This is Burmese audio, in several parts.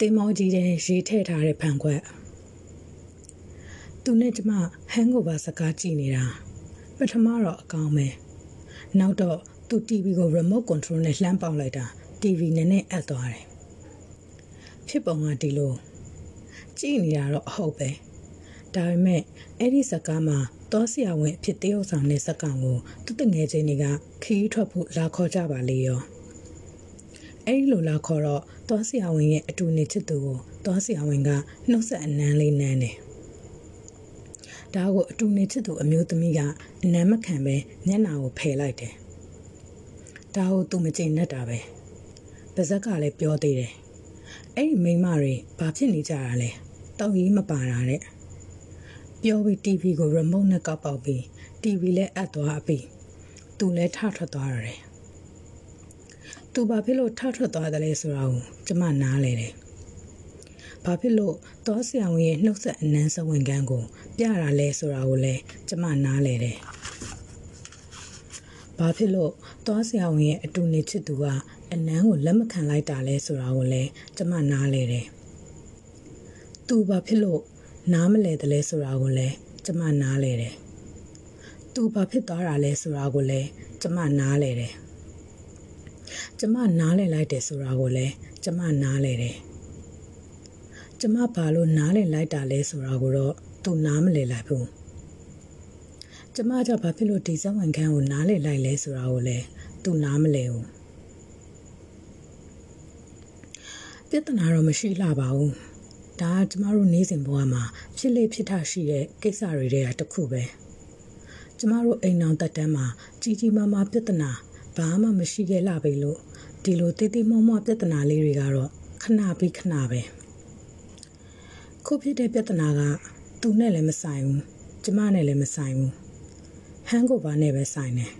တင်းမောကြီးတဲ့ရေးထည့်ထားတဲ့ဖန်ခွက်သူနဲ့ကျမဟန်ကိုပါစကားကြည့်နေတာပထမတော့အကောင်းပဲနောက်တော့သူ TV ကို remote control နဲ့လှမ်းပေါက်လိုက်တာ TV နဲ့နဲ့အပ်သွားတယ်ဖြစ်ပုံကဒီလိုကြည့်နေတာတော့အဟုတ်ပဲဒါပေမဲ့အဲ့ဒီစကားမှာတောဆရာဝန်အဖြစ်တရုတ်ဆောင်တဲ့စကောင်ကိုသူတငယ်ချင်းတွေကခီးထွက်ဖို့လာခေါ်ကြပါလေရော အဲ့ဒီလိုလာခေါ်တော့တောဆရာဝန်ရဲ့အတူနေချစ်သူကိုတောဆရာဝန်ကနှုတ်ဆက်အနမ်းလေးနမ်းတယ်ဒါကိုအတူနေချစ်သူအမျိုးသမီးကအနမ်းမခံပဲမျက်နာကိုဖယ်လိုက်တယ်ဒါကိုသူမကြင်နဲ့တာပဲပါဇက်ကလည်းပြောသေးတယ်အဲ့ဒီမိန်းမတွေဘာဖြစ်နေကြတာလဲတောက်ကြီးမပါတာတဲ့ပြောပြီး TV ကို remote နဲ့ကောက်ပေါက်ပြီး TV လည်းအပ်သွားပြီးသူလည်းထထွက်သွားရတယ် သူဘာဖြစ်လို့ထထွက်သွားတယ်လဲဆိုတာကိုကျမနားလေတယ်ဘာဖြစ်လို့တောဆရာဝန်ရဲ့နှုတ်ဆက်အနမ်းစဝင်ကန်းကို ပြတာလဲဆိုတာကိုလည်းကျမနားလေတယ်ဘာဖြစ်လို့တောဆရာဝန်ရဲ့အတူနေချစ်သူကအနမ်းကိုလက်မခံလိုက်တာလဲဆိုတာကိုလည်းကျမနားလေတယ်သူဘာဖြစ်လို့နားမလဲတယ်လဲဆိုတာကိုလည်းကျမနားလဲတယ်။သူဘာဖြစ်သွားတာလဲဆိုတာကိုလည်းကျမနားလဲတယ်။ ကျမနားလဲလိုက်တယ်ဆိုတာကိုလည်းကျမနားလဲတယ်။ကျမဘာလို့နားလဲလိုက်တာလဲဆိုတာကိုတော့သူနားမလဲလိုက်ဘူး။ကျမကြောင့်ဘာဖြစ်လို့ဒီဇဝန်ခန်းကိုနားလဲလိုက်လဲဆိုတာကိုလည်းသူနားမလဲဘူး။ပြဿနာတော့မရှိလှပါဘူး။ဒါကကျမတို့နေ့စဉ်ဘဝမှာဖြစ်လေဖြစ်ထရှိတဲ့ကိစ္စတွေတွေကတစ်ခုပဲကျမတို့အိမ်အောင်တက်တန်းမှာကြီးကြီးမားမားပြဿနာ ဘာမှမရှိခဲ့လှပြီလို့ဒီလိုတိတိမောမောပြဿနာလေးတွေကတော့ခဏပြီးခဏပဲခုဖြစ်တဲ့ပြဿနာကသူနဲ့လည်းမဆိုင်ဘူးကျမနဲ့လည်းမဆိုင်ဘူးဟန်ကိုပါနဲ့ပဲဆိုင်တယ်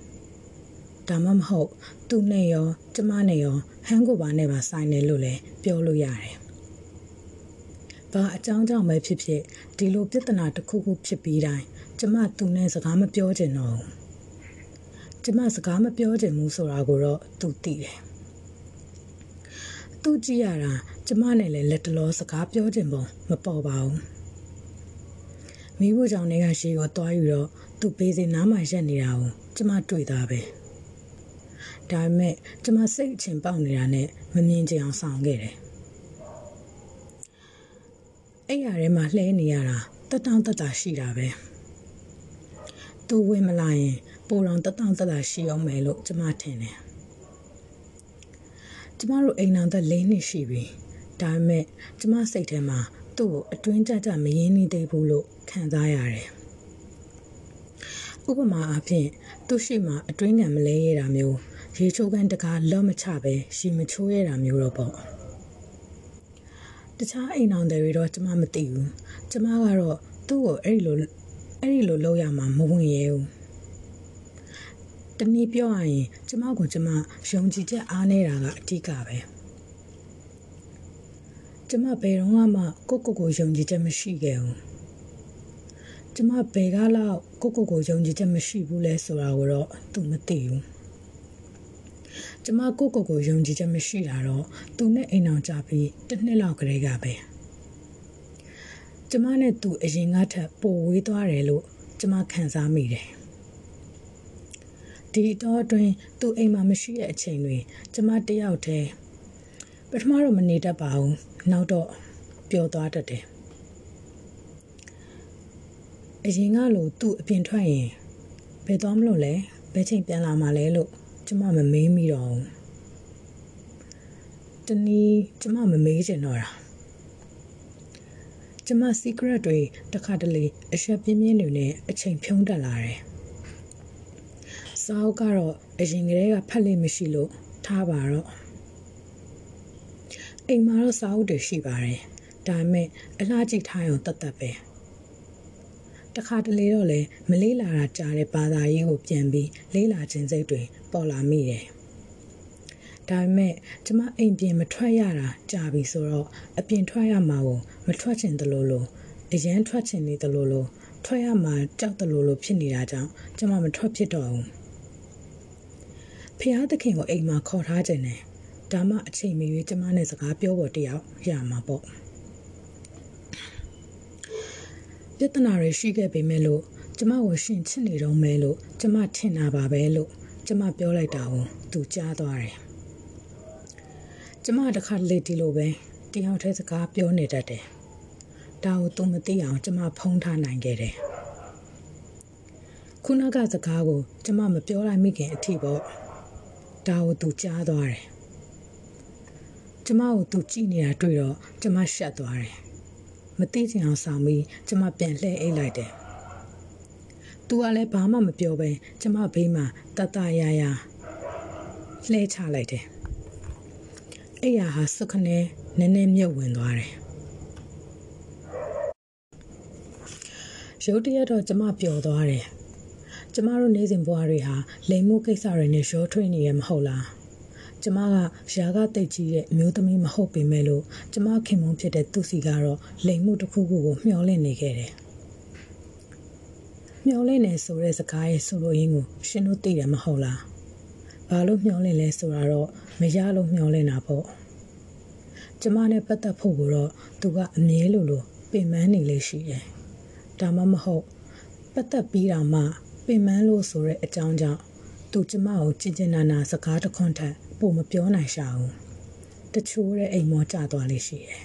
ဒါမှမဟုတ်သူနဲ့ရောကျမနဲ့ရောဟန်ကိုပါနဲ့ပါဆိုင်တယ်လို့လည်းပြောလို့ရတယ်ဘာအကြောင်းကြောင့်ပဲဖြစ်ဖြစ်ဒီလိုပြဿနာတစ်ခုခုဖြစ်ပြီးတိုင်းကျမသူနဲ့စကားမပြောချင်တော့ဘူး ကျမစကားမပြောချင်ဘူးဆိုတာကိုတော့သူသိတယ်သူကြည့်ရတာကျမနဲ့လည်းလက်တလောစကားပြောချင်ပုံမပေါ်ပါဘူးမိဖို့ကြောင့်နေကရှိကိုတွားယူတော့သူပေးစင်နားမှာရက်နေတာကိုကျမတွေ့သားပဲဒါပေမဲ့ကျမစိတ်အချင်ပေါက်နေတာနဲ့မမြင်ချင်အောင်ဆောင်ခဲ့တယ်အဲ့ရထဲမှာလှဲနေရတာတက်တောင့်တက်တာရှိတာပဲသူဝင်မလာရင် ပိုတော်တက်တောင့်တက်တာရှိအောင်မယ်လို့ကျမထင်တယ်ကျမတို့အိမ်အောင်သက်၄နှစ်ရှိပြီဒါပေမဲ့ကျမစိတ်ထဲမှာသူ့ကိုအတွင်းကြကြမရင်းနေသေးဘူးလို့ခံစားရတယ်ဥပမာအားဖြင့်သူ့ရှိမှအတွင်းငံမလဲရတာမျိုးရေချိုးကန်တကားလော့မချပဲရှီမချိုးရတာမျိုးတော့ပေါ့တခြားအိမ်အောင်တွေတော့ကျမမသိဘူးကျမကတော့သူ့ကိုအဲ့ဒီလိုအဲ့ဒီလိုလုပ်ရမှာမဝင်ရဲဘူး တနည်းပြောရရင် ကျမကိုကျမယုံကြည်ချက်အားနေတာကအဓိကပဲကျမဘယ်တော့မှကိုကိုကိုယုံကြည်ချက်မရှိခဲ့ဘူးကျမဘယ်ကလောက်ကိုကိုကိုယုံကြည်ချက်မရှိဘူးလဲဆိုတာကိုတော့သူမသိဘူးကျမကိုကိုကိုယုံကြည်ချက်မရှိတာတော့သူနဲ့အိမ်အောင်ကြပြီးတစ်နှစ်လောက်ကလေးကပဲကျမနဲ့သူအရင်ကထက်ပိုဝေးသွားတယ်လို့ကျမခံစားမိတယ် ဒီတော့အတွင်းသူအိမ်မှာမရှိတဲ့အချိန်တွေကျမတယောက်တည်းပထမတော့မနေတတ်ပါဘူးနောက်တော့ပျော်သွားတတ်တယ်အရင်ကလိုသူ့အပြင်ထွက်ရင်ဘယ်သွားမလို့လဲဘယ်ချိန်ပြန်လာမှာလဲလို့ကျမမမေးမိတော့ဘူးတနည်းကျမမမေးချင်တော့တာကျမ secret တွေတခါတလေအရှက်ပြင်းပြင်းတွေနဲ့အချိန်ဖြုံးတက်လာတယ် စာအုပ်ကတော့အရင်ကတည်းကဖတ်လို့မရှိလို့ထားပါတော့အိမ်မှာတော့စာအုပ်တွေရှိပါတယ်ဒါပေမဲ့အလားကြည့်ထားရုံတတ်တတ်ပဲတခါတလေတော့လေမလေးလာတာကြားတဲ့ဘာသာရေးကိုပြန်ပြီးလေးလာခြင်းစိတ်တွေပေါ်လာမိတယ်။ဒါပေမဲ့ကျမအိမ်ပြင်မထွက်ရတာကြာပြီဆိုတော့အပြင်ထွက်ရမှာကိုမထွက်ချင်သလိုလိုအရန်ထွက်ချင်နေသလိုလိုထွက်ရမှာကြောက်သလိုလိုဖြစ်နေတာကြောင့်ကျမမထွက်ဖြစ်တော့ဘူး။ ဖះသခင်ကိုအိမ်မှာခေါ်ထားခြင်းနဲ့ဒါမှအချိန်မီကျမနဲ့စကားပြောဖို့တယောက်ရမှာပေါ့ပြဿနာတွေရှိခဲ့ပေမဲ့လို့ကျမကိုရှင်ချစ်နေတော့မဲလို့ကျမထင်တာပါပဲလို့ကျမပြောလိုက်တာကိုသူကြားသွားတယ်ကျမတခါလေဒီလိုပဲတယောက်တည်းစကားပြောနေတတ်တယ်ဒါကိုသူမသိအောင်ကျမဖုံးထားနိုင်ခဲ့တယ်ခုနကစကားကိုကျမမပြောလိုက်မိခင်အထိပေါ့ ဒါကိုသူကြားသွားတယ်ကျမကိုသူကြည့်နေတာတွေ့တော့ကျမရှက်သွားတယ်မသိချင်အောင်ဆောင်ပြီးကျမပြန်လှည့်အိတ်လိုက်တယ်သူကလည်းဘာမှမပြောဘဲကျမဘေးမှာတတရရလှဲချလိုက်တယ်အဲ့ရဟာစုခနဲ့နည်းနည်းမြုပ်ဝင်သွားတယ်ရုတ်တရက်တော့ကျမပျော်သွားတယ် ကျမတို့နေစဉ်ဘဝတွေဟာလိမ်မှုကိစ္စတွေနဲ့ရောထွေးနေရမဟုတ်လားကျမကရာဂတိတ်ကြီးရဲ့အမျိုးသမီးမဟုတ်ပေမဲ့လို့ကျမခင်မုန်းဖြစ်တဲ့သူစီကတော့လိမ်မှုတစ်ခုခုကိုမျှော်လင့်နေခဲ့တယ်မျှော်လင့်နေဆိုတဲ့စကားရဲ့ဆိုလိုရင်းကိုရှင်တို့သိတယ်မဟုတ်လားဘာလို့မျှော်လင့်လဲဆိုတာတော့မရလို့မျှော်လင့်တာပေါ့ကျမနဲ့ပတ်သက်ဖို့ကိုတော့သူကအမြဲလိုလိုပင်ပန်းနေလေရှိတယ်ဒါမှမဟုတ်ပတ်သက်ပြီးတာမှ ပင်ပန်းလို့ဆိုတဲ့အကြောင်းကြောင့်သူကျမကိုကြင်ကြင်နာနာစကားတခွန်းထက်ပိုမပြောနိုင်ရှာဘူးတချို့တဲ့အိမ်မောကျသွားလေရှိတယ်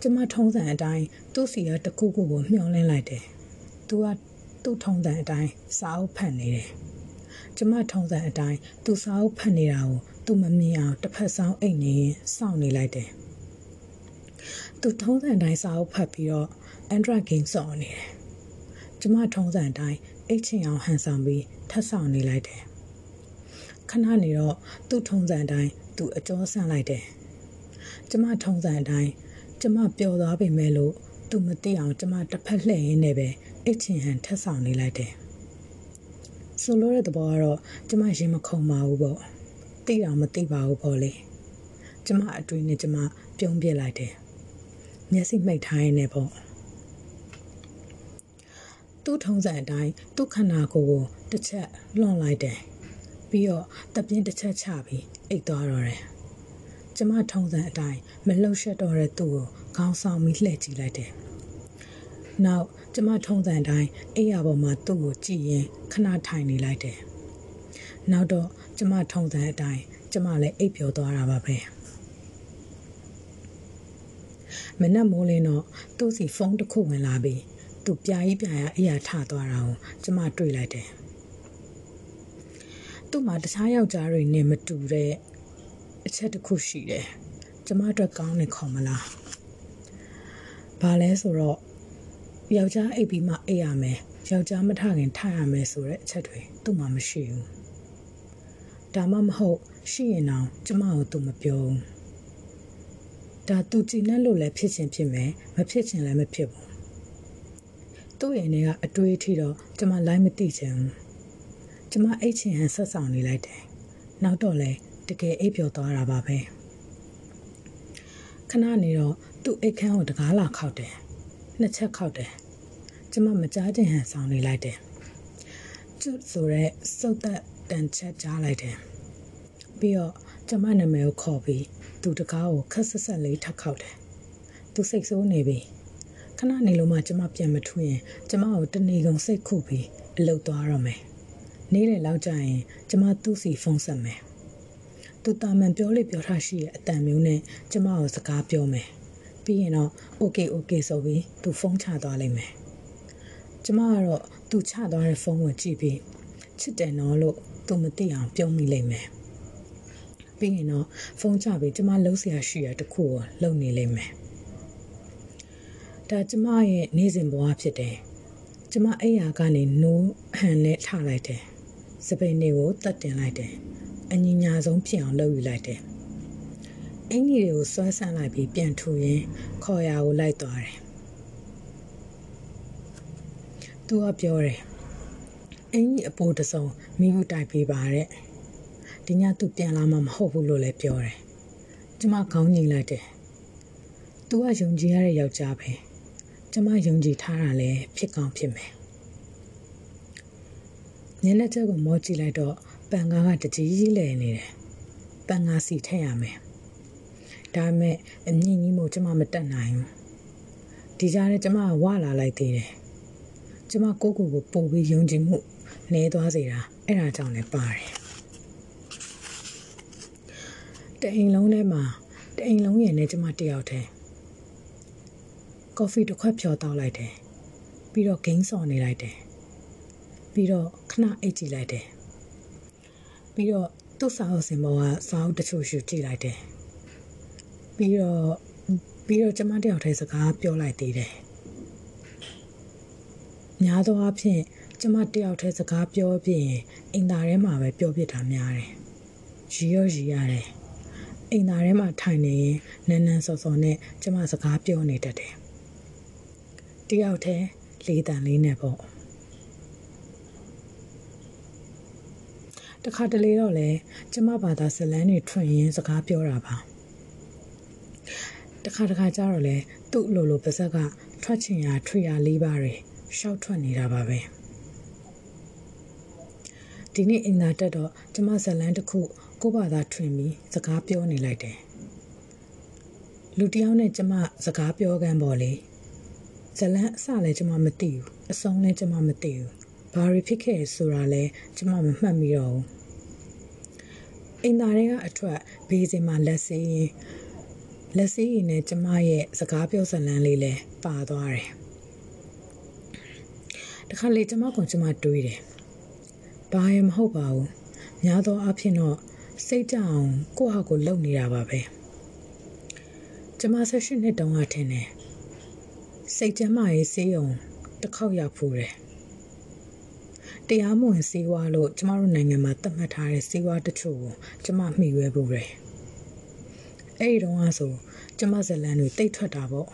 ကျမထုံးစံအတိုင်းသူ့စီကတခုခုကိုမျှော်လင့်လိုက်တယ်သူကသူ့ထုံးစံအတိုင်းစာအုပ်ဖတ်နေတယ်ကျမထုံးစံအတိုင်းသူစာအုပ်ဖတ်နေတာကိုသူမမြင်အောင်တစ်ဖက်ဆောင်အိတ်နေရင်စောင့်နေလိုက်တယ်သူထုံးစံတိုင်းစာအုပ်ဖတ်ပြီးတော့ Android game စောင့်နေတယ် ကျမထုံးစံတိုင်းအိတ်ချင်အောင်ဟန်ဆောင်ပြီးထပ်ဆောင်နေလိုက်တယ်ခဏနေတော့သူ့ထုံးစံတိုင်းသူအကျော်ဆန့်လိုက်တယ်ကျမထုံးစံတိုင်းကျမပျော်သွားပေမဲ့လို့သူမသိအောင်ကျမတစ်ဖက်လှည့်ရင်းနဲ့ပဲအိတ်ချင်ဟန်ထပ်ဆောင်နေလိုက်တယ်ဆိုလိုတဲ့သဘောကတော့ကျမရင်မခုန်ပါဘူးပေါ့သိတာမသိပါဘူးပေါ့လေကျမအတွင်းနဲ့ကျမပြုံးပြစ်လိုက်တယ်မျက်စိမှိတ်ထားရင်းနဲ့ပေါ့ သူ့ထုံးစံအတိုင်းသူ့ခန္ဓာကိုယ်ကိုတစ်ချက်လွန်လိုက်တယ်ပြီးတော့တပြင်းတစ်ချက်ချပြီးအိတ်သွားတော့တယ်ကျမထုံးစံအတိုင်းမလှုပ်ရှက်တော့တဲ့သူ့ကိုခေါင်းဆောင်ပြီးလှည့်ကြည့်လိုက်တယ်နောက်ကျမထုံးစံတိုင်းအိယာပေါ်မှာသူ့ကိုကြည့်ရင်ခဏထိုင်နေလိုက်တယ်နောက်တော့ကျမထုံးစံအတိုင်းကျမလည်းအိပ်ပျော်သွားတာပါပဲမနက်မိုးလင်းတော့သူ့စီဖုန်းတစ်ခုဝင်လာပြီး သူပြာကြီးပြာရအိယာထသွားတာကိုကျမတွေ့လိုက်တယ်သူ့မှာတခြားယောက်ျားတွေနဲ့မတူတဲ့အချက်တစ်ခုရှိတယ်ကျမအတွက်ကောင်းနေခေါ်မလားဘာလဲဆိုတော့ယောက်ျားအိပ်ပြီးမှအိပ်ရမယ်ယောက်ျားမထခင်ထရမယ်ဆိုတဲ့အချက်တွေသူ့မှာမရှိဘူးဒါမှမဟုတ်ရှိရင်တော့ကျမကိုသူမပြောဘူးဒါသူကြည်နဲ့လို့လည်းဖြစ်ချင်းဖြစ်မယ်မဖြစ်ချင်းလည်းမဖြစ်ဘူး သူ့ရဲ့နေကအတွေးထီတော့ကျမလိုက်မသိချင်ဘူးကျမအိတ်ချင်ဟန်ဆက်ဆောင်နေလိုက်တယ်နောက်တော့လဲတကယ်အိပ်ပျော်သွားတာပါပဲခဏနေတော့သူ့အိတ်ခမ်းကိုတကားလာခောက်တယ်နှစ်ချက်ခောက်တယ်ကျမမကြားချင်ဟန်ဆောင်နေလိုက်တယ်ကျွတ်ဆိုရဲစုပ်သက်တန်ချက်ကြားလိုက်တယ်ပြီးတော့ကျမနာမည်ကိုခေါ်ပြီးသူတကားကိုခက်ဆက်ဆက်လေးထပ်ခောက်တယ်သူစိတ်ဆိုးနေပြီ ခဏနေလို့မှကျမပြန်မထူရင်ကျမကိုတနေကုန်စိတ်ခုပြီးအလုတ်သွားရမယ်နေ့လယ်လောက်ကျရင်ကျမသူ့စီဖုန်းဆက်မယ်သူတာမန်ပြောလေပြောထားရှိတဲ့အတန်မျိုးနဲ့ကျမကိုစကားပြောမယ်ပြီးရင်တော့ okay okay ဆိုပြီးသူဖုန်းချသွားလိမ့်မယ်ကျမကတော့သူချသွားတဲ့ဖုန်းကိုကြည့်ပြီးချစ်တယ်နော်လို့သူမသိအောင်ပြောမိလိမ့်မယ်ပြီးရင်တော့ဖုန်းချပြီးကျမလုံးစရာရှိရတခုကိုလုံနေလိမ့်မယ် ဒါကျမရဲ့နေ့စဉ်ဘဝဖြစ်တယ်ကျမအိယာကနေနိုးဟန်နဲ့ထလိုက်တယ်စပိန်တွေကိုတတ်တင်လိုက်တယ်အညီညာဆုံးဖြစ်အောင်လုပ်ယူလိုက်တယ်အင်ကြီးတွေကိုဆွဲဆန့်လိုက်ပြီးပြန်ထူရင်းခေါ်ရာကိုလိုက်သွားတယ်သူကပြောတယ်အင်ကြီးအပိုးတစုံမိမှုတိုက်ပေးပါတဲ့ဒီညသူပြန်လာမှမဟုတ်ဘူးလို့လည်းပြောတယ်ကျမခေါင်းငိမ့်လိုက်တယ်သူကယုံကြည်ရတဲ့ယောက်ျားပဲ ကျမယုံကြည်ထားတာလည်းဖြစ်ကောင်းဖြစ်မယ်ညနေချက်ကိုမောကြည့်လိုက်တော့ပန်ကားကတကြီးကြီးလဲနေတယ်ပန်းငါစီထည့်ရမယ်ဒါပေမဲ့အမြင့်ကြီးမို့ကျမမတက်နိုင်ဘူးဒီကြားထဲကျမကဝလာလိုက်သေးတယ်ကျမကိုကိုကိုပို့ပြီးယုံကြည်မှုနေသွားစေတာအဲ့ဒါကြောင့်လည်းပါတယ်တအိမ်လုံးထဲမှာတအိမ်လုံးရဲ့နဲ့ကျမတယောက်တည်း ကော်ဖီတစ်ခွက်ဖြော်တောက်လိုက်တယ်ပြီးတော့ဂိမ်းစော်နေလိုက်တယ်ပြီးတော့ခဏအိတ်ကြည့်လိုက်တယ်ပြီးတော့သူ့စာအုပ်စင်ပေါ်ကစာအုပ်တချို့ရှုကြည့်လိုက်တယ်ပြီးတော့ပြီးတော့ကျမတယောက်တည်းစကားပြောလိုက်သေးတယ်များသောအားဖြင့်ကျမတယောက်တည်းစကားပြောပြီးရင်အိမ်သားထဲမှာပဲပြောပြတာများတယ်ရီရောရီရတယ်အိမ်သားထဲမှာထိုင်နေရင်နန်းနန်းစော်စော်နဲ့ကျမစကားပြောနေတတ်တယ် တယောက်တည်းလေးတန်လေးနဲ့ပေါ့တခါတလေတော့လေကျမဘာသာဇလန်းတွေထွင်ရင်းစကားပြောတာပါတခါတခါကျတော့လေသူ့လိုလိုပါဇက်ကထွက်ချင်ရထွေရလေးပါတွေရှောက်ထွက်နေတာပါပဲဒီနေ့အင်္ဂါတက်တော့ကျမဇလန်းတစ်ခုကိုဘာသာထွင်ပြီးစကားပြောနေလိုက်တယ်လူတယောက်နဲ့ကျမစကားပြောကန်ပေါ်လေ ဇလန်းအစလည်းကျမမသိဘူးအဆုံးလည်းကျမမသိဘူးဘာတွေဖြစ်ခဲ့ဆိုတာလဲကျမမမှတ်မိတော့ဘူးအင်သားတွေကအထွက်ဘေးစင်မှာလက်ဆေးရင်လက်ဆေးရင်နဲ့ကျမရဲ့စကားပြောဇလန်းလေးလဲပါသွားတယ်တခါလေကျမကကျမတွေးတယ်ဘာရမဟုတ်ပါဘူးများသောအားဖြင့်တော့စိတ်ကြအောင်ကိုယ့်ဟာကိုယ်လုပ်နေတာပါပဲကျမဆက်ရှိနှစ်တုန်းကထင်တယ် စိတ်ကျမ်းမာရေးစေးုံတစ်ခေါက်ရောက်ဖူးတယ်တရားမဝင်စေးဝါလို့ကျမတို့နိုင်ငံမှာသတ်မှတ်ထားတဲ့စေးဝါတချို့ကိုကျမမှီဝဲပူတယ်အဲ့ဒီတော့ဆိုကျမဇလန်တွေတိတ်ထွက်တာပေါ့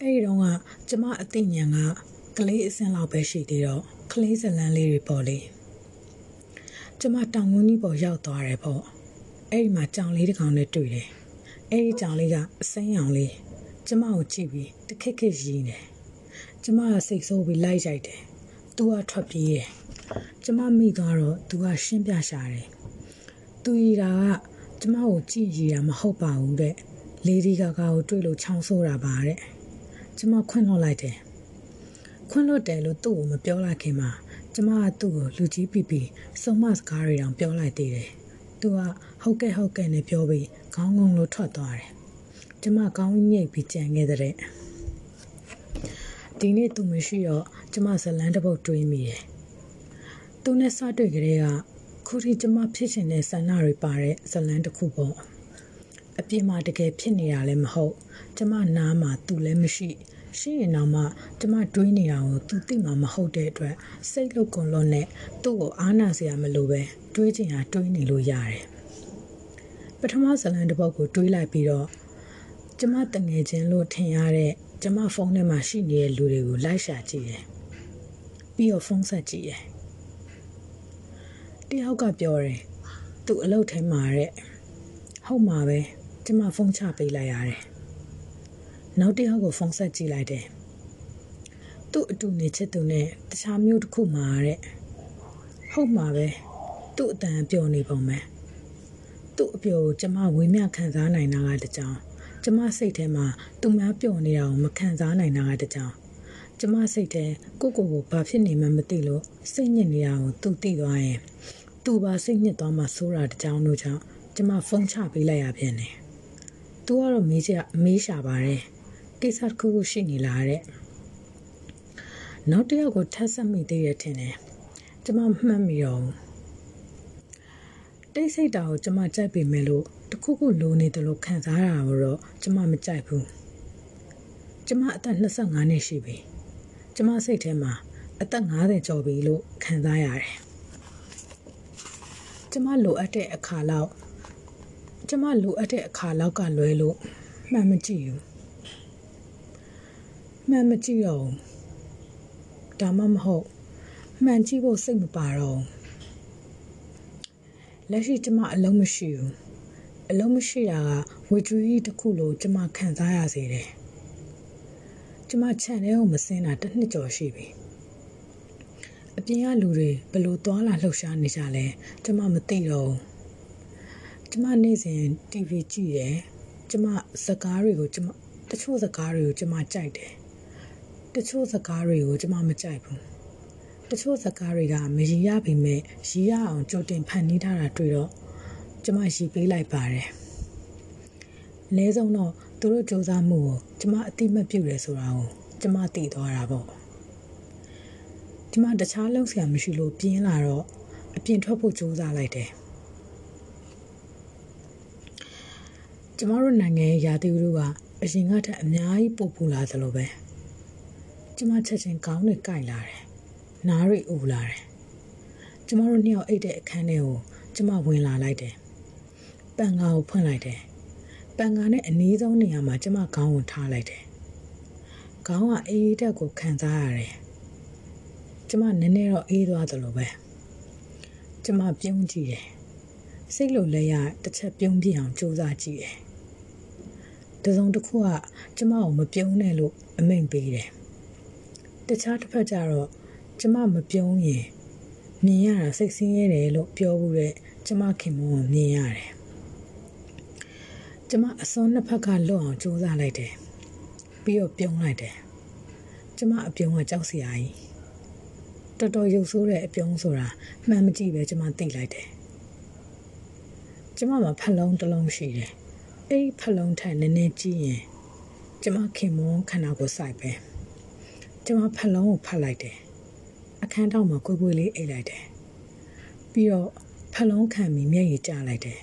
အဲ့ဒီတော့ကကျမအသိဉာဏ်ကကလေးအစင်းလောက်ပဲရှိသေးတော့ကလေးဇလန်လေးတွေပေါ့လေကျမတောင်ဝင်းကြီးပေါ်ရောက်သွားတယ်ပေါ့အဲ့ဒီမှာကြောင်လေးတစ်ကောင်နဲ့တွေ့တယ် အဲ့ဒီကြောင်လေးကအစိမ်းရောင်လေးကျမကိုကြည့်ပြီးတခက်ခက်ရင်းတယ်ကျမကစိတ်ဆိုးပြီးလိုက်ရိုက်တယ်သူကထွက်ပြေးတယ်ကျမမိသွားတော့သူကရှင်းပြရှာတယ်သူရီတာကကျမကိုကြည့်ရတာမဟုတ်ပါဘူးတဲ့လေဒီကာကာကိုတွေ့လို့ချောင်းဆိုးတာပါတဲ့ကျမခွင့်လွှတ်လိုက်တယ်ခွင့်လွှတ်တယ်လို့သူ့ကိုမပြောလိုက်ခင်မှာကျမကသူ့ကိုလူကြီးပြပြစုံမစကားတွေတောင်ပြောလိုက်သေးတယ်သူကဟုတ်ကဲ့ဟုတ်ကဲ့နဲ့ပြောပြီး ခေါင်းငုံလို့ထွက်သွားတယ်ကျမကောင်းညိတ်ပြီးကြံခဲ့တဲ့ဒီနေ့သူမရှိတော့ကျမဇလန်းတစ်ပုတ်တွေးမိတယ်သူနဲ့စတွေ့ကြတဲ့ကခုထိကျမဖြစ်ရှင်တဲ့ဆန္ဒတွေပါတဲ့ဇလန်းတစ်ခုပေါ့အပြစ်မှာတကယ်ဖြစ်နေတာလည်းမဟုတ်ကျမနားမှာသူလည်းမရှိရှိရင်တော့မှကျမတွေးနေတာကိုသူသိမှာမဟုတ်တဲ့အတွက်စိတ်လုကွန်လွန်နဲ့သူ့ကိုအားနာစရာမလိုပဲတွေးချင်တာတွေးနေလို့ရတယ် ပထမဇလန်တစ်ပုတ်ကိုတွေးလိုက်ပြီးတော့ကျမတငယ်ချင်းလို့ထင်ရတဲ့ကျမဖုန်းထဲမှာရှိနေတဲ့လူတွေကိုလိုက်ရှာကြည့်တယ်ပြီးတော့ဖုန်းဆက်ကြည့်တယ်တယောက်ကပြောတယ်သူအလုပ်ထဲမှာတဲ့ဟုတ်မှာပဲကျမဖုန်းချပေးလိုက်ရတယ်နောက်တစ်ယောက်ကိုဖုန်းဆက်ကြည့်လိုက်တယ်သူ့အတူနေချစ်သူနဲ့တခြားမျိုးတစ်ခုမှာတဲ့ဟုတ်မှာပဲသူ့အတန်ပျော်နေပုံပဲ သူ့အပျော်ကိုကျမဝေမျှခံစားနိုင်တာကတကြောင်ကျမစိတ်ထဲမှာသူများပျော်နေတာကိုမခံစားနိုင်တာကတကြောင်ကျမစိတ်ထဲကိုကိုကိုဘာဖြစ်နေမှမသိလို့စိတ်ညစ်နေတာကိုသူသိသွားရင်သူပါစိတ်ညစ်သွားမှဆိုးတာတကြောင်တို့ကြောင့်ကျမဖုန်းချပေးလိုက်ရပြန်တယ်။သူကတော့မေးချမေးရှာပါတယ်။ကိစ္စတစ်ခုခုရှိနေလားတဲ့။နောက်တစ်ယောက်ကိုထပ်ဆက်မိသေးရထင်တယ်။ကျမမှတ်မိတော့ တိတ်ဆိတ်တာကိုကျမကြိုက်ပေမဲ့လို့တခုခုလိုနေတယ်လို့ခံစားရတာတော့ကျမမကြိုက်ဘူး။ကျမအသက်25နှစ်ရှိပြီ။ကျမစိတ်ထဲမှာအသက်50ကျော်ပြီလို့ခံစားရတယ်။ကျမလိုအပ်တဲ့အခါလောက်ကျမလိုအပ်တဲ့အခါလောက်ကလွဲလို့မှန်မကြည့်ဘူးမှန်မကြည့်တော့ဒါမှမဟုတ်မှန်ကြည့်ဖို့စိတ်မပါတော့ လက်ရှိကျမအလုံးမရှိဘူးအလုံးမရှိတာကဝေထရီတစ်ခုလိုကျမခံစားရစေတယ်ကျမခြံထဲကိုမစင်းတာတစ်နှစ်ကျော်ရှိပြီအပြင်ကလူတွေဘလို့သွားလာလှုပ်ရှားနေကြလဲကျမမသိတော့ဘူးကျမနေ့စဉ် TV ကြည့်တယ်ကျမစကားတွေကိုကျမတချို့စကားတွေကိုကျမကြိုက်တယ်တချို့စကားတွေကိုကျမမကြိုက်ဘူး တချို့စကားတွေကမရည်ရပေမဲ့ရည်ရအောင်ကြိုတင်ဖန်တီးထားတာတွေ့တော့ကျမရည်ပေးလိုက်ပါတယ်အနည်းဆုံးတော့သူတို့စူးစမ်းမှုကိုကျမအတိမပြုတ်တယ်ဆိုတာကိုကျမသိသွားတာပေါ့ကျမတခြားလုံးဆရာမရှိလို့ပြင်းလာတော့အပြင်ထွက်ဖို့ကြိုးစားလိုက်တယ်ကျမတို့နိုင်ငံရဲ့ယာတိဥတို့ကအရင်ကထက်အများကြီးပိုပူလာသလိုပဲကျမချက်ချင်းကောင်းနဲ့ကြိုက်လာတယ် နားရိအူလာတယ်ကျမတို့နှစ်ယောက်အိတ်တဲ့အခန်းထဲကိုကျမဝင်လာလိုက်တယ်ပန်ကာကိုဖွင့်လိုက်တယ်ပန်ကာနဲ့အနည်းဆုံးနေရာမှာကျမခေါင်းကိုထားလိုက်တယ်ခေါင်းကအေးတက်ကိုခံစားရတယ်ကျမနည်းနည်းတော့အေးသွားသလိုပဲကျမပြုံးကြည့်တယ်စိတ်လိုလဲရတစ်ချက်ပြုံးပြအောင်စူးစမ်းကြည့်တယ်တစုံတစ်ခုကကျမကိုမပြုံးနဲ့လို့အမိန့်ပေးတယ်တခြားတစ်ဖက်ကျတော့ ကျမမပြုံးရင်မြင်ရတာစိတ်ဆင်းရဲတယ်လို့ပြောဘူးတဲ့ကျမခင်မုန်းကိုမြင်ရတယ်ကျမအစွန်းနှစ်ဖက်ကလွတ်အောင်စူးစမ်းလိုက်တယ်ပြီးတော့ပြုံးလိုက်တယ်ကျမအပြုံးကကြောက်စရာကြီးတော်တော်ရုပ်ဆိုးတဲ့အပြုံးဆိုတာမှန်မကြည့်ပဲကျမသိလိုက်တယ်ကျမမှာဖက်လုံးတစ်လုံးရှိတယ်အဲ့ဒီဖက်လုံးထက်နည်းနည်းကြည့်ရင်ကျမခင်မွန်းခန္ဓာကိုယ်စိုက်ပဲကျမဖက်လုံးကိုဖတ်လိုက်တယ် အခန်းတောက်မှာကိုကိုလေးအိတ်လိုက်တယ်ပြီးတော့ဖက်လုံးခံပြီးမျက်ရည်ကျလိုက်တယ်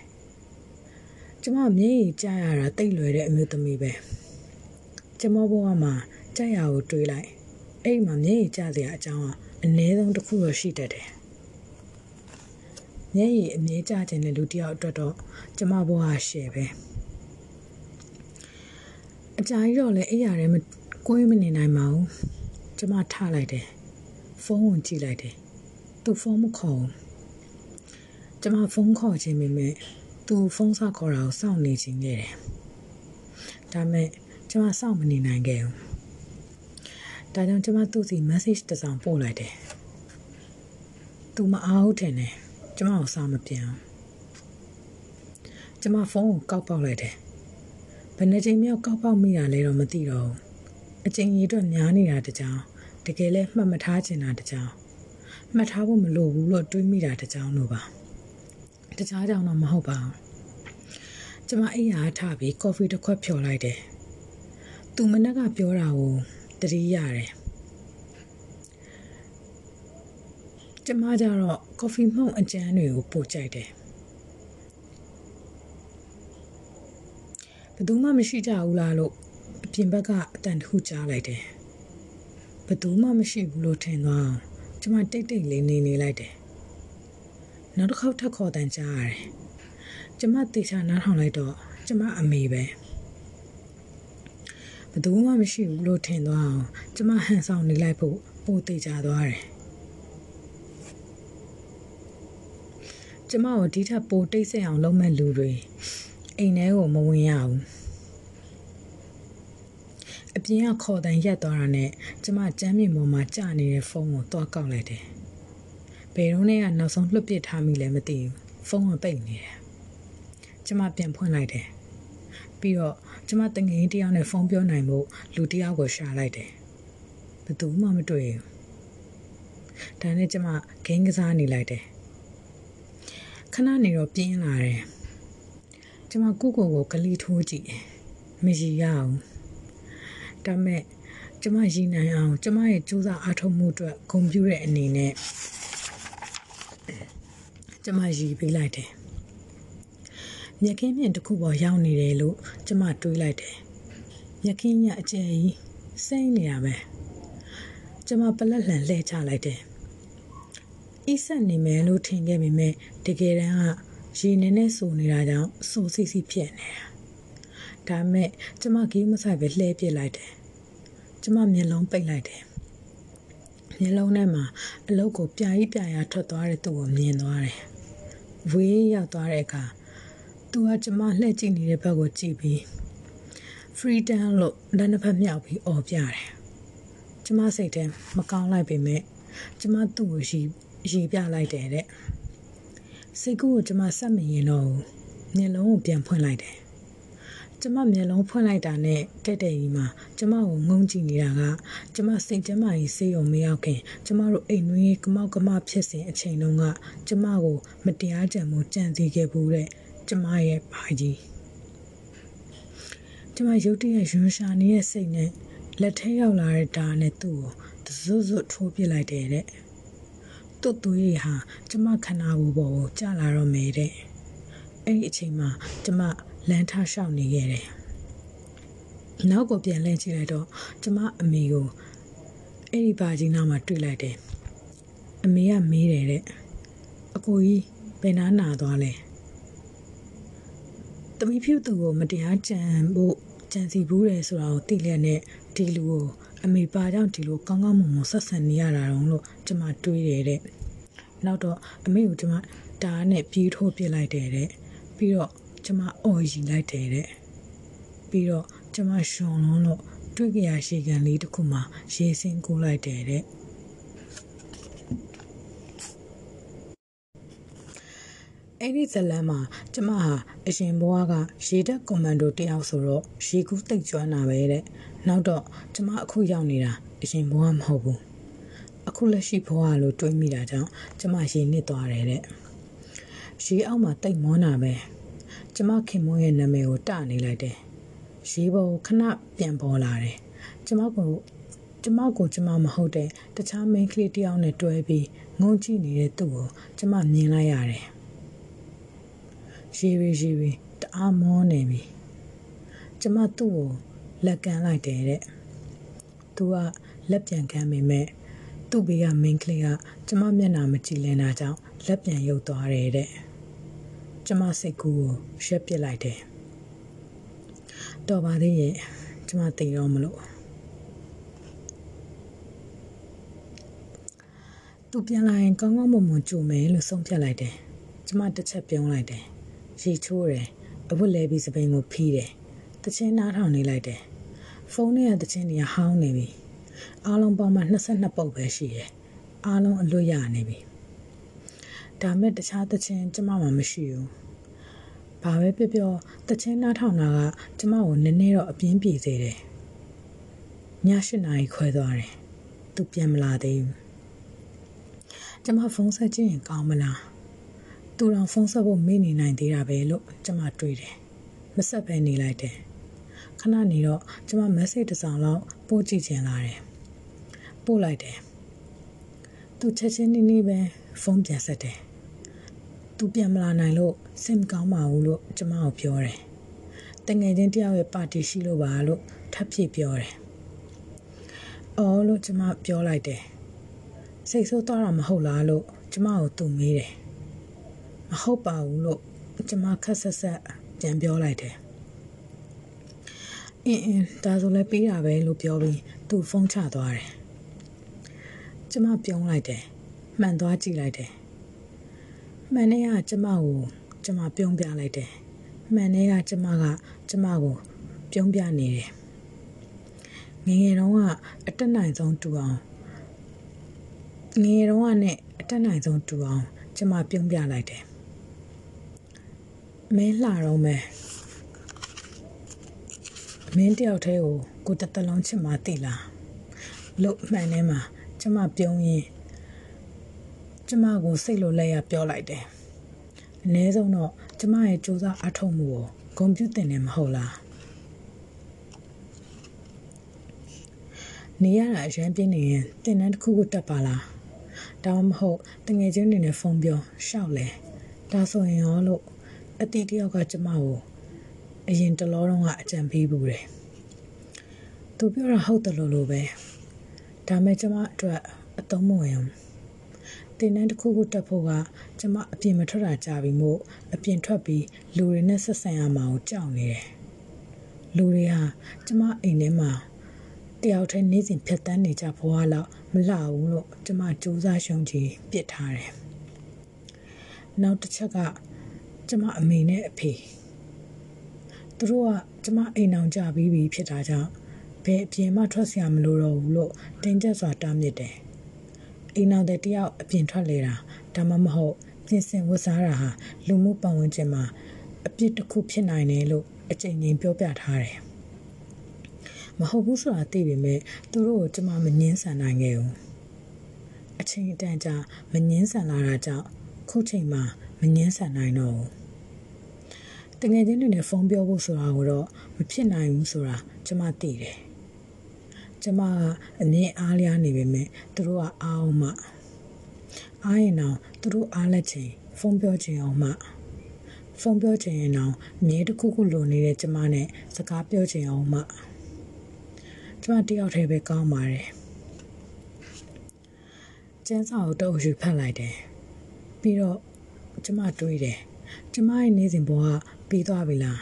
ကျမမျက်ရည်ကျရတာတိတ်လွယ်တဲ့အမျိုးသမီးပဲကျမဘဝမှာကြက်ရကိုတွေးလိုက်အဲ့မှာမျက်ရည်ကျစရာအကြောင်းကအနည်းဆုံးတစ်ခုတော့ရှိတတ်တယ်မျက်ရည်အမြဲကျခြင်းတဲ့လူတစ်ယောက်အတွက်တော့ကျမဘဝရှယ်ပဲအကြာကြီးတော့လည်းအိယာထဲမကိုယ်မနေနိုင်ပါဘူးကျမထလိုက်တယ် ဖုန်းဝင်ကြည့်လိုက်တယ်သူဖုန်းမခေါ်ကျမဖုန်းခေါ်ခြင်းပေမဲ့သူဖုန်းစခေါ်တာကိုစောင့်နေခြင်းခဲ့တယ်ဒါမဲ့ကျမစောင့်မနေနိုင်ခဲ့ဘူးဒါကြောင့်ကျမသူ့စီ message တစ်စောင်ပို့လိုက်တယ်သူမအားဟုတ်တယ်နဲ့ကျမကိုစာမပြန်ကျမဖုန်းကိုကောက်ပေါက်လိုက်တယ်ဘယ်နှချိန်မြောက်ကောက်ပေါက်မိတာလဲတော့မသိတော့ဘူးအချိန်ကြီးအတွက်များနေတာတကြောင် တကယ်လဲမှတ်မထားချင်တာတကြောင်မှတ်ထားဖို့မလိုဘူးလို့တွေးမိတာတကြောင်လို့ပါတခြားကြောင်တော့မဟုတ်ပါဘူးကျမအိယာထပြီးကော်ဖီတစ်ခွက်ဖြော်လိုက်တယ်သူမနက်ကပြောတာကိုတတိရတယ်ကျမကြတော့ကော်ဖီမှုန့်အကျန်းတွေကိုပို့ကြိုက်တယ်ဘယ်သူမှမရှိကြဘူးလားလို့အပြင်ဘက်ကအတန်တခုကြားလိုက်တယ် ဘယ်သူမှမရှိဘူးလို့ထင်သွားအောင်ကျမတိတ်တိတ်လေးနေနေလိုက်တယ်နောက်တစ်ခေါက်ထပ်ခေါ်တန်ကြားရတယ်ကျမတေချာနားထောင်လိုက်တော့ကျမအမေပဲဘယ်သူမှမရှိဘူးလို့ထင်သွားအောင်ကျမဟန်ဆောင်နေလိုက်ဖို့ပိုတေချာသွားတယ်ကျမကိုဒီထက်ပိုတိတ်ဆိတ်အောင်လုပ်မဲ့လူတွေအိမ်ထဲကိုမဝင်ရဘူး အပြင်ကခေါ်တန်ရက်သွားတာနဲ့ကျမကျမ်းမြေပေါ်မှာကြာနေတဲ့ဖုန်းကိုတွားကောက်လိုက်တယ်ဘယ်တော့နဲ့ကနောက်ဆုံးလွှတ်ပစ်ထားမိလဲမသိဘူးဖုန်းကပိတ်နေတယ်ကျမပြန်ဖွင့်လိုက်တယ်ပြီးတော့ကျမတငယ်တယောက်နဲ့ဖုန်းပြောနိုင်ဖို့လူတယောက်ကိုရှာလိုက်တယ်ဘယ်သူမှမတွေ့ဘူးဒါနဲ့ကျမဂိမ်းကစားနေလိုက်တယ်ခဏနေတော့ပြင်းလာတယ်ကျမကုကိုကိုဂလီထိုးကြည့်တယ်မရရအောင် ဒါမဲ့ကျမရည်နိုင်အောင်ကျမရဲ့စူးစမ်းအားထုတ်မှုအတွက်ဂုဏ်ပြုတဲ့အနေနဲ့ကျမရည်ပေးလိုက်တယ်မြက်ခင်းမြင့်တစ်ခုပေါ်ရောက်နေတယ်လို့ကျမတွေးလိုက်တယ်မြက်ခင်းညအကျယ်ကြီးစိမ့်နေတာပဲကျမပလက်လှန်လှည့်ချလိုက်တယ်အီးဆက်နေမယ်လို့ထင်ခဲ့ပေမဲ့တကယ်တမ်းကရေနည်းနည်းဆူနေတာကြောင့်ဆူစီစီဖြစ်နေတာဒါမဲ့ကျမဂေးမဆိုင်ပဲလှည့်ပစ်လိုက်တယ် ကျမမျက်လုံးပိတ်လိုက်တယ်မျက်လုံးထဲမှာအလုတ်ကိုပြာကြီးပြာရထွက်သွားတဲ့သူ့ကိုမြင်သွားတယ်ဝေးရောက်သွားတဲ့အခါသူကကျမလှည့်ကြည့်နေတဲ့ဘက်ကိုကြည့်ပြီး freedom လို့လက်နှစ်ဖက်မြောက်ပြီးអော်ပြတယ်ကျမစိတ်ထဲမကောင်းလိုက်ပေမဲ့ကျမသူ့ကိုရီရီပြလိုက်တယ်တဲ့စိတ်ကူးကိုကျမဆက်မရင်တော့ဘူးမျက်လုံးကိုပြန်ဖွင့်လိုက်တယ် ကျမမျက်လုံးဖွင့်လိုက်တာနဲ့တဲ့တဲ့ကြီးမှာကျမကိုငုံကြည့်နေတာကကျမစိတ်ကျမကြီးစေးုံမရောက်ခင်ကျမတို့အိမ်တွင်းကမောက်ကမဖြစ်စဉ်အချိန်တုန်းကကျမကိုမတရားကြံမှုကြံစည်ခဲ့ဘူးတဲ့ကျမရဲ့ဘာကြီးကျမရုတ်တရက်ရွှန်းရှာနေတဲ့စိတ်နဲ့လက်ထဲရောက်လာတဲ့ဒါနဲ့သူ့ကိုတစွတ်စွတ်ထိုးပစ်လိုက်တယ်တဲ့သူ့သွေးဟာကျမခန္ဓာကိုယ်ပေါ်ကိုကျလာတော့မယ်တဲ့အဲ့ဒီအချိန်မှာကျမ လမ်းထားလျှောက်နေခဲ့တယ်နောက်ကိုပြန်လှည့်ကြည့်လိုက်တော့ကျမအမေကိုအဲ့ဒီဘာကြီးနားမှာတွေ့လိုက်တယ်အမေကမေးတယ်တဲ့အကိုကြီးဘယ်နာနာသွားလဲတမီးဖြူသူကိုမတရားကြံဖို့ကြံစီဘူးတယ်ဆိုတာကိုသိလျက်နဲ့ဒီလူကိုအမေပါကြောင့်ဒီလိုကောင်းကောင်းမွန်မွန်ဆက်ဆံနေရတာတော့လို့ကျမတွေးတယ်တဲ့နောက်တော့အမေကိုကျမဒါနဲ့ပြေးထိုးပြစ်လိုက်တယ်တဲ့ပြီးတော့ ကျမအော်ရီလိုက်တယ်တဲ့ပြီးတော့ကျမရှုံလုံးလို့တွေ့ကြရရှိကန်လေးတစ်ခုမှရေစင်းကိုလိုက်တယ်တဲ့အဲ့ဒီဇလန်မှာကျမဟာအရှင်ဘွားကရေတက်ကွန်မန်ဒိုတယောက်ဆိုတော့ရေကူးတိတ်ကျွမ်းတာပဲတဲ့နောက်တော့ကျမအခုရောက်နေတာအရှင်ဘွားမဟုတ်ဘူးအခုလက်ရှိဘွားလို့တွေးမိတာကြောင့်ကျမရေနစ်သွားတယ်တဲ့ရေအောက်မှာတိတ်မောနာပဲ ကျမခင်မွန်းရဲ့နာမည်ကိုတနေလိုက်တယ်ရေပေါ်ခဏပြန်ပေါ်လာတယ်ကျမကိုကျမကိုကျမမဟုတ်တဲ့တခြားမိန်းကလေးတယောက်နဲ့တွဲပြီးငုံကြည့်နေတဲ့သူ့ကိုကျမမြင်လိုက်ရတယ်ရေရီရေရီတအားမောနေပြီကျမသူ့ကိုလက်ကန်လိုက်တယ်တဲ့သူကလက်ပြန်ကန်မိမဲ့သူ့ဘေးကမိန်းကလေးကကျမမျက်နှာမကြည့်လင်းတာကြောင့်လက်ပြန်ရုပ်သွားတယ်တဲ့ ကျမစိတ်ကူးကိုရက်ပစ်လိုက်တယ်တော်ပါသေးရဲ့ကျမသိတော့မလို့သူပြန်လာရင်ကောင်းကောင်းမွန်မွန်ကြိုမယ်လို့ဆုံးဖြတ်လိုက်တယ်ကျမတစ်ချက်ပြုံးလိုက်တယ်ရေချိုးတယ်အဝတ်လဲပြီးစပိန်ကိုဖီးတယ်တချင်းနားထောင်နေလိုက်တယ်ဖုန်းထဲကတချင်းတွေကဟောင်းနေပြီအားလုံးပေါင်းမှ22ပုတ်ပဲရှိတယ်အားလုံးအလွတ်ရနေပြီ ဒါမဲ့တခြားတချင်းကျမမှမရှိဘူးဘာပဲပြောပြောတချင်းနားထောင်တာကကျမကိုနည်းနည်းတော့အပြင်းပြေစေတယ်ည၈နာရီခွဲသွားတယ်သူပြန်မလာသေးဘူးကျမဖုန်းဆက်ကြည့်ရင်ကောင်းမလားသူတော်ဖုန်းဆက်ဖို့မေ့နေနိုင်သေးတာပဲလို့ကျမတွေးတယ်မဆက်ပဲနေလိုက်တယ်ခဏနေတော့ကျမ message တစ်စောင်လောက်ပို့ကြည့်ချင်လာတယ်ပို့လိုက်တယ်သူချက်ချင်းနေနေပဲဖုန်းပြန်ဆက်တယ် သူပြန်မလာနိုင်လို့စိတ်မကောင်းပါဘူးလို့ကျမကိုပြောတယ်တငယ်ချင်းတယောက်ရဲ့ပါတီရှိလို့ပါလို့ထပ်ဖြည့်ပြောတယ်အော်လို့ကျမပြောလိုက်တယ်စိတ်ဆိုးသွားတာမဟုတ်လားလို့ကျမကိုသူမေးတယ်မဟုတ်ပါဘူးလို့ကျမခက်ဆက်ဆက်ပြန်ပြောလိုက်တယ်အင်းအင်းဒါဆိုလည်းပေးတာပဲလို့ပြောပြီးသူ့ဖုန်းချသွားတယ်ကျမပြုံးလိုက်တယ်မှန်သွားကြည့်လိုက်တယ် မှန်တဲ့ကကျမကိုကျမပြုံးပြလိုက်တယ်မှန်တဲ့ကကျမကကျမကိုပြုံးပြနေတယ်ငငယ်တုန်းကအတက်နိုင်ဆုံးတူအောင်ငငယ်တုန်းကနဲ့အတက်နိုင်ဆုံးတူအောင်ကျမပြုံးပြလိုက်တယ်မင်းလှတော့မယ်မင်းတယောက်တည်းကိုကိုတတလုံးချစ်မှသိလားလို့မှန်ထဲမှာကျမပြုံးရင် ကျမကိုစိတ်လိုလက်ရပြောလိုက်တယ်အ ਨੇ ဆုံးတော့ကျမရဲ့စူးစမ်းအထောက်မှုကိုဂုဏ်ပြုတင်တယ်မဟုတ်လားနေရတာအရန်ပြင်းနေရင်တင်တန်းတစ်ခုခုတက်ပါလားဒါမှမဟုတ်တငယ်ချင်းတွေနဲ့ဖုန်းပြောရှောက်လဲဒါဆိုရင်ရောလို့အတီးတယောက်ကကျမကိုအရင်တလောတော့ကအကြံပေးဘူးတယ်သူပြောတာဟုတ်တယ်လို့လို့ပဲဒါမဲ့ကျမအတွက်အသုံးမဝင်ဘူး တင်တန်းတစ်ခုခုတက်ဖို့ကကျမအပြင်မထွက်တာကြာပြီမို့အပြင်ထွက်ပြီးလူတွေနဲ့ဆက်ဆံရမှာကိုကြောက်နေတယ်။လူတွေဟာကျမအိမ်ထဲမှာတယောက်တည်းနေစဉ်ဖြတ်တန်းနေကြဘဝလောက်မလှဘူးလို့ကျမစူးစမ်းရှုံချင်ပြစ်ထားတယ်။နောက်တစ်ချက်ကကျမအမေနဲ့အဖေသူတို့ကကျမအိမ်အောင်ကြပြီးပြီဖြစ်တာကြောင့်ဘယ်အပြင်မှထွက်စရာမလိုတော့ဘူးလို့တင်းကျပ်စွာတားမြစ်တယ်။ အိမ်နောက်တဲ့တယောက်အပြင်ထွက်လေတာဒါမှမဟုတ်ပြင်ဆင်ဝတ်စားတာဟာလူမှုပတ်ဝန်းကျင်မှာအပြစ်တစ်ခုဖြစ်နိုင်တယ်လို့အကြိမ်ကြိမ်ပြောပြထားတယ်မဟုတ်ဘူးဆိုတာသိပေမဲ့သူတို့ကိုကျမမငင်းဆန်နိုင်ခဲ့ဘူးအချိန်အတန်ကြာမငင်းဆန်လာတာကြောင့်ခုချိန်မှာမငင်းဆန်နိုင်တော့ဘူးတကယ်ချင်းတွေနဲ့ဖုန်းပြောဖို့ဆိုတာကိုတော့မဖြစ်နိုင်ဘူးဆိုတာကျမသိတယ် ကျမကအမြင်အားလျားနေပေမဲ့သူတို့ကအားအောင်မှအားရင်တော့သူတို့အားလက်ချိန်ဖုန်းပြောချင်အောင်မှဖုန်းပြောချင်ရင်တော့မြေတစ်ခုခုလိုနေတဲ့ကျမနဲ့စကားပြောချင်အောင်မှကျမတယောက်တည်းပဲကောင်းပါတယ်ကျန်းစာကိုတော့ယူဖတ်လိုက်တယ်ပြီးတော့ကျမတွေးတယ်ကျမရဲ့နေစဉ်ဘဝပြီးသွားပြီလား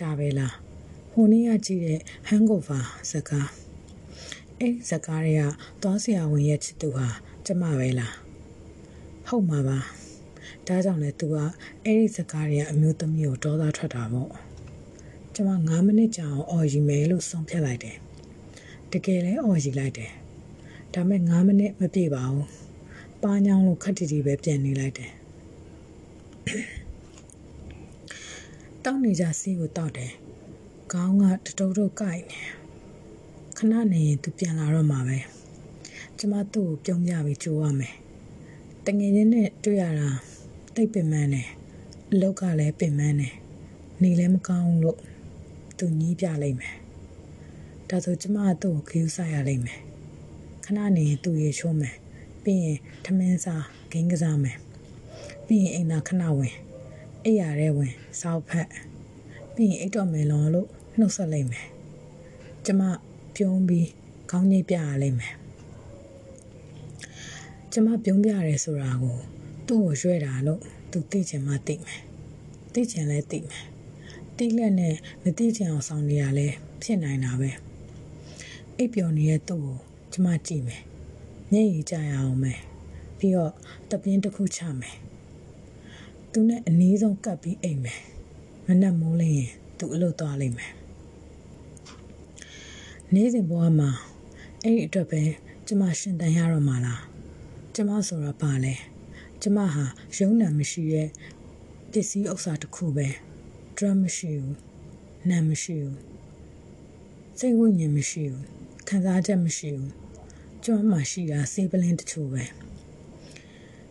ဒါပဲလားဟိုနေ့ကကြည့်တဲ့ hangover ဇာကား အဲ့ဇာကားတွေကသွားဆရာဝန်ရဲ့ချစ်သူဟာကျမပဲလားဟုတ်မှာပါဒါကြောင့်လဲသူကအဲ့ဒီဇာကားတွေကအမျိုးသမီးကိုဒေါသထွက်တာပေါ့ကျမ9မိနစ်ကြာအောင်အော်ယူမယ်လို့ဆုံးဖြတ်လိုက်တယ်တကယ်လဲအော်ယူလိုက်တယ်ဒါမဲ့9မိနစ်မပြည့်ပါဘူးပါညောင်းလို့ခက်တီတီပဲပြန်နေလိုက်တယ်တောက်နေကြစီးကိုတောက်တယ်ခေါင်းကတတုံတုံကိုက်နေ ခဏနေရင်သူပြန်လာတော့မှာပဲကျမသူ့ကိုပြုံးပြပြီးကြိုးရမယ်တငယ်ချင်းနဲ့တွေ့ရတာတိတ်ပင်ပန်းတယ်အလောက်ကလည်းပင်ပန်းတယ်နေလည်းမကောင်းလို့သူညီးပြလိုက်မယ်ဒါဆိုကျမသူ့ကိုခရူးဆိုင်ရလိုက်မယ်ခဏနေရင်သူ့ရေချိုးမယ်ပြီးရင်ထမင်းစားဂိမ်းကစားမယ်ပြီးရင်အိမ်သာခဏဝင်အိပ်ရတဲ့ဝင်စောက်ဖက်ပြီးရင်အိတ်တော်မယ်လောလို့နှုတ်ဆက်လိုက်မယ်ကျမ ပြုံးပြီးခေါင်းညိတ်ပြရလိမ့်မယ်ကျမပြုံးပြရဲဆိုတာကိုသူ့ကိုရွှဲတာလို့သူသိချင်မှသိမယ်သိချင်လဲသိမယ်တိလက်နဲ့မသိချင်အောင်ဆောင်နေရလဲဖြစ်နိုင်တာပဲအိပ်ပျော်နေတဲ့သူ့ကိုကျမကြည့်မယ်မျက်ရည်ကျရအောင်မယ်ပြီးတော့တပြင်းတစ်ခုချမယ်သူနဲ့အနည်းဆုံးကပ်ပြီးအိမ်မယ်မနက်မိုးလင်းရင်သူအလုပ်သွားလိမ့်မယ် နေ့စဉ်ဘဝမှာအဲ့ဒီအတွက်ပဲကျမရှင်တန်ရတော့မှာလားကျမဆိုတာပါလဲကျမဟာရုံးနံမရှိရဲ့ပစ္စည်းဥစ္စာတစ်ခုပဲ drum မရှိဘူးနာမရှိဘူးစိတ်ဝိညာဉ်မရှိဘူးခံစားချက်မရှိဘူးကျမမှရှိတာစေးပလင်းတချို့ပဲ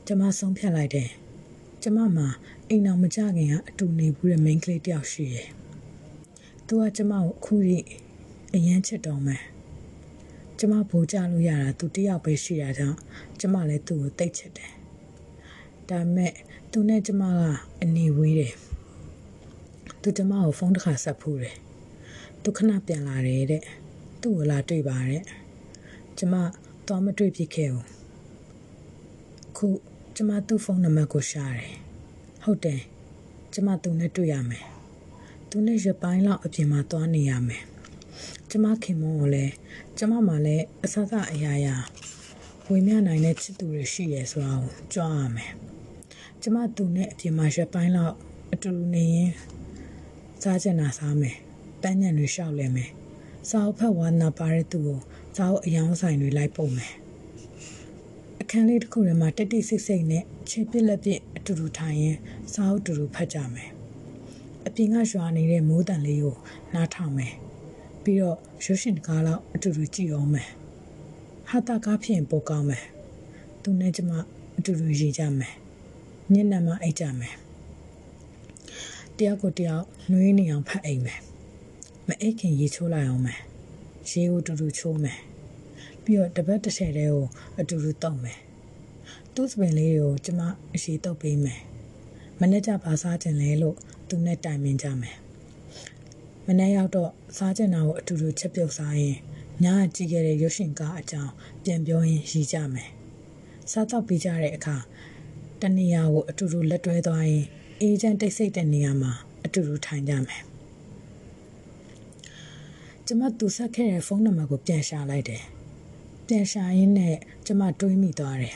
ကျမဆုံးဖြတ်လိုက်တယ်ကျမမှာအိမ်အောင်မကြခင်ကအတူနေဘူးတဲ့ main ကလေးတယောက်ရှိတယ်သူကကျမကိုအခုထိ အရန်ချစ်တော်မယ်ကျမဘိုးကြလို့ရတာသူတယောက်ပဲရှိရကြောင်းကျမလည်းသူ့ကိုတိတ်ချစ်တယ်ဒါမဲ့သူနဲ့ကျမကအနေဝေးတယ်သူကျမကိုဖုန်းတစ်ခါဆက်ဖူးတယ်သူခဏပြန်လာတယ်တဲ့သူ့ကိုလာတွေ့ပါတဲ့ကျမသွားမတွေ့ဖြစ်ခဲ့ဘူးခုကျမသူ့ဖုန်းနံပါတ်ကိုရှာတယ်ဟုတ်တယ်ကျမသူနဲ့တွေ့ရမယ်သူနဲ့ရပိုင်းလောက်အပြင်မှာသွားနေရမယ် ကျမခင်မုန်းကိုလည်းကျမမှလည်းအဆအဆအရာရာဝေမျှနိုင်တဲ့ချစ်သူတွေရှိရဲဆိုတာကိုကြွားရမယ်ကျမသူနဲ့အပြင်မှာရပိုင်းလောက်အတူတူနေရင်စားချင်တာစားမယ်ပန်းညံတွေရှောက်လဲမယ်စာအုပ်ဖတ်ဝါနာပါတဲ့သူကိုစာအုပ်အယောင်းဆိုင်တွေလိုက်ပို့မယ်အခန်းလေးတစ်ခုထဲမှာတက်တိစိတ်စိတ်နဲ့ခြေပစ်လက်ပစ်အတူတူထိုင်ရင်စာအုပ်တူတူဖတ်ကြမယ်အပြင်ကရွာနေတဲ့မိုးတန်လေးကိုနားထောင်မယ် ပြီးတော့ရုပ်ရှင်တကားလောက်အတူတူကြည့်အောင်မယ်ဟာတာကားဖြစ်ရင်ပိုကောင်းမယ်သူနဲ့ကျမအတူတူရေးကြမယ်ညနေမှအိတ်ကြမယ်တယောက်ကိုတယောက်နှွေးနေအောင်ဖတ်အိမ်မယ်မအိတ်ခင်ရေချိုးလိုက်အောင်မယ်ရေကိုတူတူချိုးမယ်ပြီးတော့တပတ်တစ်ထည်တည်းကိုအတူတူတောက်မယ်သူ့စပင်လေးကိုကျမအရှိတုပ်ပေးမယ်မနေ့ကဘာစားခြင်းလဲလို့သူနဲ့တိုင်ပင်ကြမယ် မနေ့ရောက်တော့စားကျင်တာကိုအတူတူချက်ပြုတ်စားရင်ညကကြည့်ခဲ့တဲ့ရုပ်ရှင်ကားအကြောင်းပြန်ပြောရင်ရည်ကြမယ်စားတော့ပြီးကြတဲ့အခါတနေရာကိုအတူတူလက်တွဲသွားရင်အေဂျင့်တိတ်ဆိတ်တဲ့နေရာမှာအတူတူထိုင်ကြမယ်ကျမသူဆက်ခဲ့တဲ့ဖုန်းနံပါတ်ကိုပြန်ရှာလိုက်တယ်ပြန်ရှာရင်းနဲ့ကျမတွေးမိသွားတယ်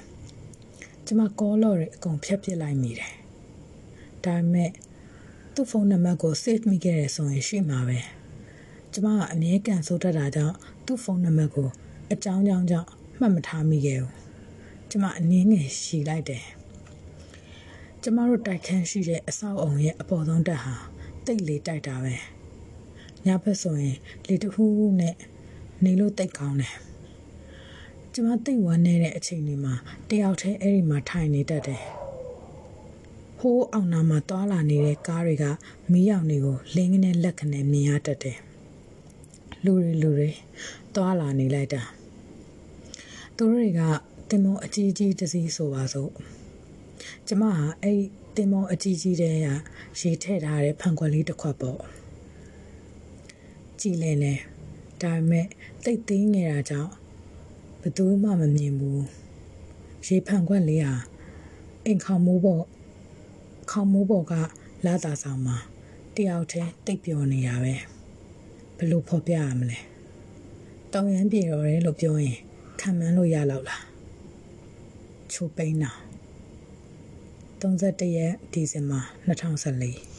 ကျမကောလော်တွေအကုန်ဖြတ်ပစ်လိုက်မိတယ်ဒါပေမဲ့ သူ့ဖုန်းနံပါတ်ကို save မိခဲ့ရဆိုရင်ရှိမှာပဲကျမကအမြဲကန်ဆိုးတတ်တာကြောင့်သူ့ဖုန်းနံပါတ်ကိုအကြောင်းကြောင့်ကြောင့်မှတ်မထားမိခဲ့ဘူးကျမအနည်းငယ်ရှည်လိုက်တယ်ကျမတို့တိုက်ခန်းရှိတဲ့အဆောက်အုံရဲ့အပေါ်ဆုံးတက်ဟာတိတ်လေးတိုက်တာပဲညဘက်ဆိုရင်လေတဟူးဟူးနဲ့နေလို့တိတ်ကောင်းတယ်ကျမတိတ်ဝမ်းနေတဲ့အချိန်တွေမှာတယောက်တည်းအဲ့ဒီမှာထိုင်နေတတ်တယ် ဟိုးအောင်နာမှာတွာလာနေတဲ့ကားတွေကမီးရောင်တွေကိုလင်းကနေလက်ခနဲ့မြင်ရတတ်တယ်လူတွေလူတွေတွာလာနေလိုက်တာသူတို့တွေကတင်မောအကြီးကြီးတစ်စီးဆိုပါစို့ကျမဟာအဲ့ဒီတင်မောအကြီးကြီးတဲ့ကရေထည့်ထားတဲ့ဖန်ခွက်လေးတစ်ခွက်ပေါ့ကြည်လဲလဲဒါပေမဲ့တိတ်သိမ်းနေတာကြောင့်ဘယ်သူမှမမြင်ဘူးရေဖန်ခွက်လေးဟာအိမ်ခေါမိုးပေါ် ခေါမိုးပေါ်ကလာတာဆောင်မှာတယောက်တည်းတိတ်ပျော်နေတာပဲဘယ်လိုဖော်ပြရမလဲတောင်ရမ်းပြေတော်တယ်လို့ပြောရင်ခံမှန်းလို့ရလောက်လားချိုပိန်းတာ31ရက်ဒီဇင်ဘာ2014